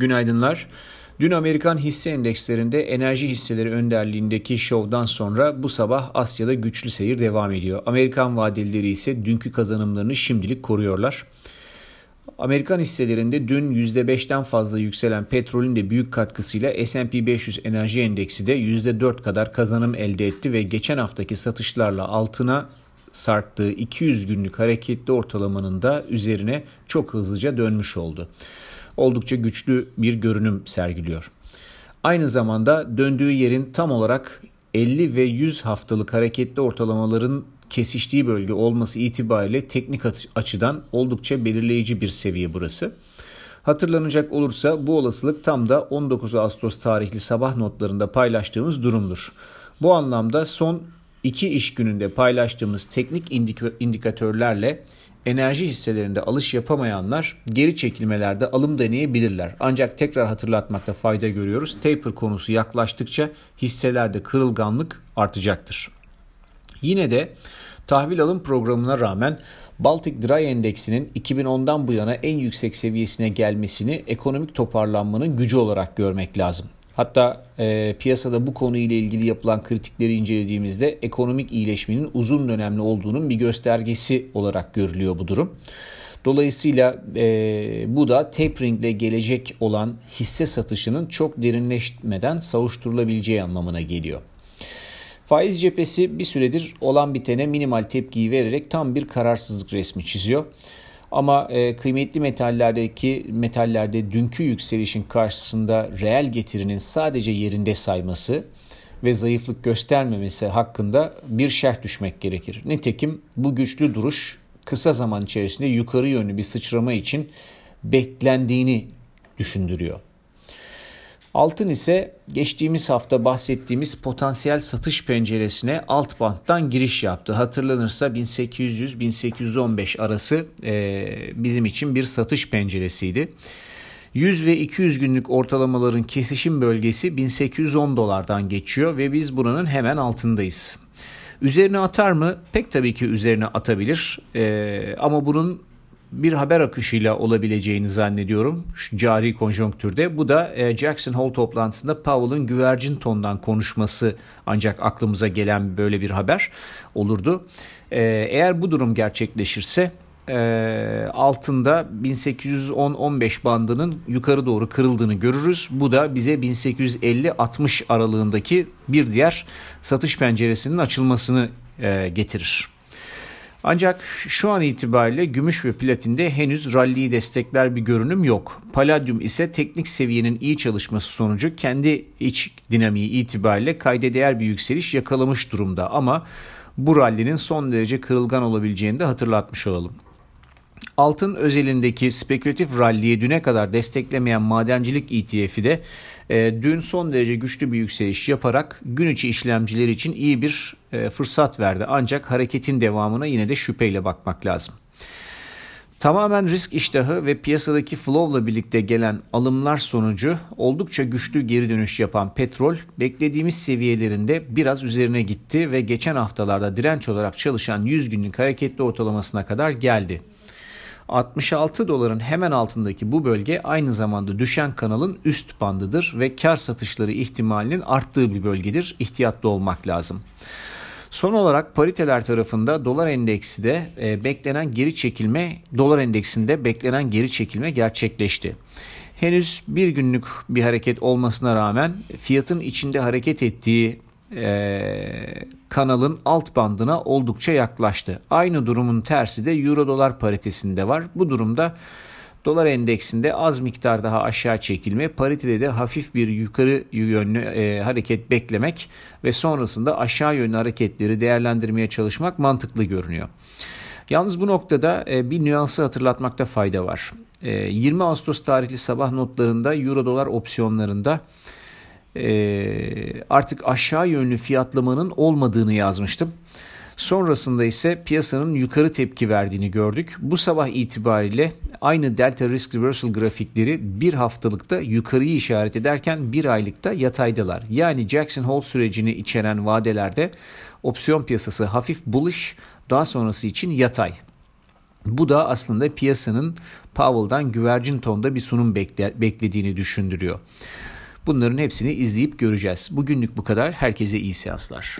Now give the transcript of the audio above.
Günaydınlar. Dün Amerikan hisse endekslerinde enerji hisseleri önderliğindeki şovdan sonra bu sabah Asya'da güçlü seyir devam ediyor. Amerikan vadelileri ise dünkü kazanımlarını şimdilik koruyorlar. Amerikan hisselerinde dün %5'ten fazla yükselen petrolün de büyük katkısıyla S&P 500 enerji endeksi de %4 kadar kazanım elde etti ve geçen haftaki satışlarla altına sarktığı 200 günlük hareketli ortalamanın da üzerine çok hızlıca dönmüş oldu oldukça güçlü bir görünüm sergiliyor. Aynı zamanda döndüğü yerin tam olarak 50 ve 100 haftalık hareketli ortalamaların kesiştiği bölge olması itibariyle teknik açıdan oldukça belirleyici bir seviye burası. Hatırlanacak olursa bu olasılık tam da 19 Ağustos tarihli sabah notlarında paylaştığımız durumdur. Bu anlamda son iki iş gününde paylaştığımız teknik indikatörlerle enerji hisselerinde alış yapamayanlar geri çekilmelerde alım deneyebilirler. Ancak tekrar hatırlatmakta fayda görüyoruz. Taper konusu yaklaştıkça hisselerde kırılganlık artacaktır. Yine de tahvil alım programına rağmen Baltic Dry Endeksinin 2010'dan bu yana en yüksek seviyesine gelmesini ekonomik toparlanmanın gücü olarak görmek lazım. Hatta e, piyasada bu konuyla ilgili yapılan kritikleri incelediğimizde ekonomik iyileşmenin uzun dönemli olduğunun bir göstergesi olarak görülüyor bu durum. Dolayısıyla e, bu da tapering ile gelecek olan hisse satışının çok derinleşmeden savuşturulabileceği anlamına geliyor. Faiz cephesi bir süredir olan bitene minimal tepkiyi vererek tam bir kararsızlık resmi çiziyor. Ama e, kıymetli metallerdeki metallerde dünkü yükselişin karşısında reel getirinin sadece yerinde sayması ve zayıflık göstermemesi hakkında bir şerh düşmek gerekir. Nitekim bu güçlü duruş kısa zaman içerisinde yukarı yönlü bir sıçrama için beklendiğini düşündürüyor. Altın ise geçtiğimiz hafta bahsettiğimiz potansiyel satış penceresine alt banttan giriş yaptı. Hatırlanırsa 1800-1815 arası e, bizim için bir satış penceresiydi. 100 ve 200 günlük ortalamaların kesişim bölgesi 1810 dolardan geçiyor ve biz buranın hemen altındayız. Üzerine atar mı? Pek tabii ki üzerine atabilir. Ee, ama bunun bir haber akışıyla olabileceğini zannediyorum şu cari konjonktürde. Bu da e, Jackson Hole toplantısında Powell'ın güvercin tondan konuşması ancak aklımıza gelen böyle bir haber olurdu. E, eğer bu durum gerçekleşirse e, altında 1810-15 bandının yukarı doğru kırıldığını görürüz. Bu da bize 1850-60 aralığındaki bir diğer satış penceresinin açılmasını getirir. Ancak şu an itibariyle gümüş ve platinde henüz ralliyi destekler bir görünüm yok. Palladium ise teknik seviyenin iyi çalışması sonucu kendi iç dinamiği itibariyle kayda değer bir yükseliş yakalamış durumda ama bu rallinin son derece kırılgan olabileceğini de hatırlatmış olalım. Altın özelindeki spekülatif ralliyi düne kadar desteklemeyen madencilik ETF'i de e, dün son derece güçlü bir yükseliş yaparak gün içi işlemciler için iyi bir e, fırsat verdi. Ancak hareketin devamına yine de şüpheyle bakmak lazım. Tamamen risk iştahı ve piyasadaki flow'la birlikte gelen alımlar sonucu oldukça güçlü geri dönüş yapan petrol beklediğimiz seviyelerinde biraz üzerine gitti ve geçen haftalarda direnç olarak çalışan 100 günlük hareketli ortalamasına kadar geldi. 66 doların hemen altındaki bu bölge aynı zamanda düşen kanalın üst bandıdır ve kar satışları ihtimalinin arttığı bir bölgedir. İhtiyatlı olmak lazım. Son olarak pariteler tarafında dolar endeksi de e, beklenen geri çekilme, dolar endeksinde beklenen geri çekilme gerçekleşti. Henüz bir günlük bir hareket olmasına rağmen fiyatın içinde hareket ettiği e, kanalın alt bandına oldukça yaklaştı. Aynı durumun tersi de euro dolar paritesinde var. Bu durumda dolar endeksinde az miktar daha aşağı çekilme, paritede de hafif bir yukarı yönlü e, hareket beklemek ve sonrasında aşağı yönlü hareketleri değerlendirmeye çalışmak mantıklı görünüyor. Yalnız bu noktada e, bir nüansı hatırlatmakta fayda var. E, 20 Ağustos tarihli sabah notlarında euro dolar opsiyonlarında e, artık aşağı yönlü fiyatlamanın olmadığını yazmıştım. Sonrasında ise piyasanın yukarı tepki verdiğini gördük. Bu sabah itibariyle aynı Delta Risk Reversal grafikleri bir haftalıkta yukarıyı işaret ederken bir aylıkta yataydalar. Yani Jackson Hole sürecini içeren vadelerde opsiyon piyasası hafif bullish daha sonrası için yatay. Bu da aslında piyasanın Powell'dan güvercin tonda bir sunum bekle, beklediğini düşündürüyor. Bunların hepsini izleyip göreceğiz. Bugünlük bu kadar. Herkese iyi seanslar.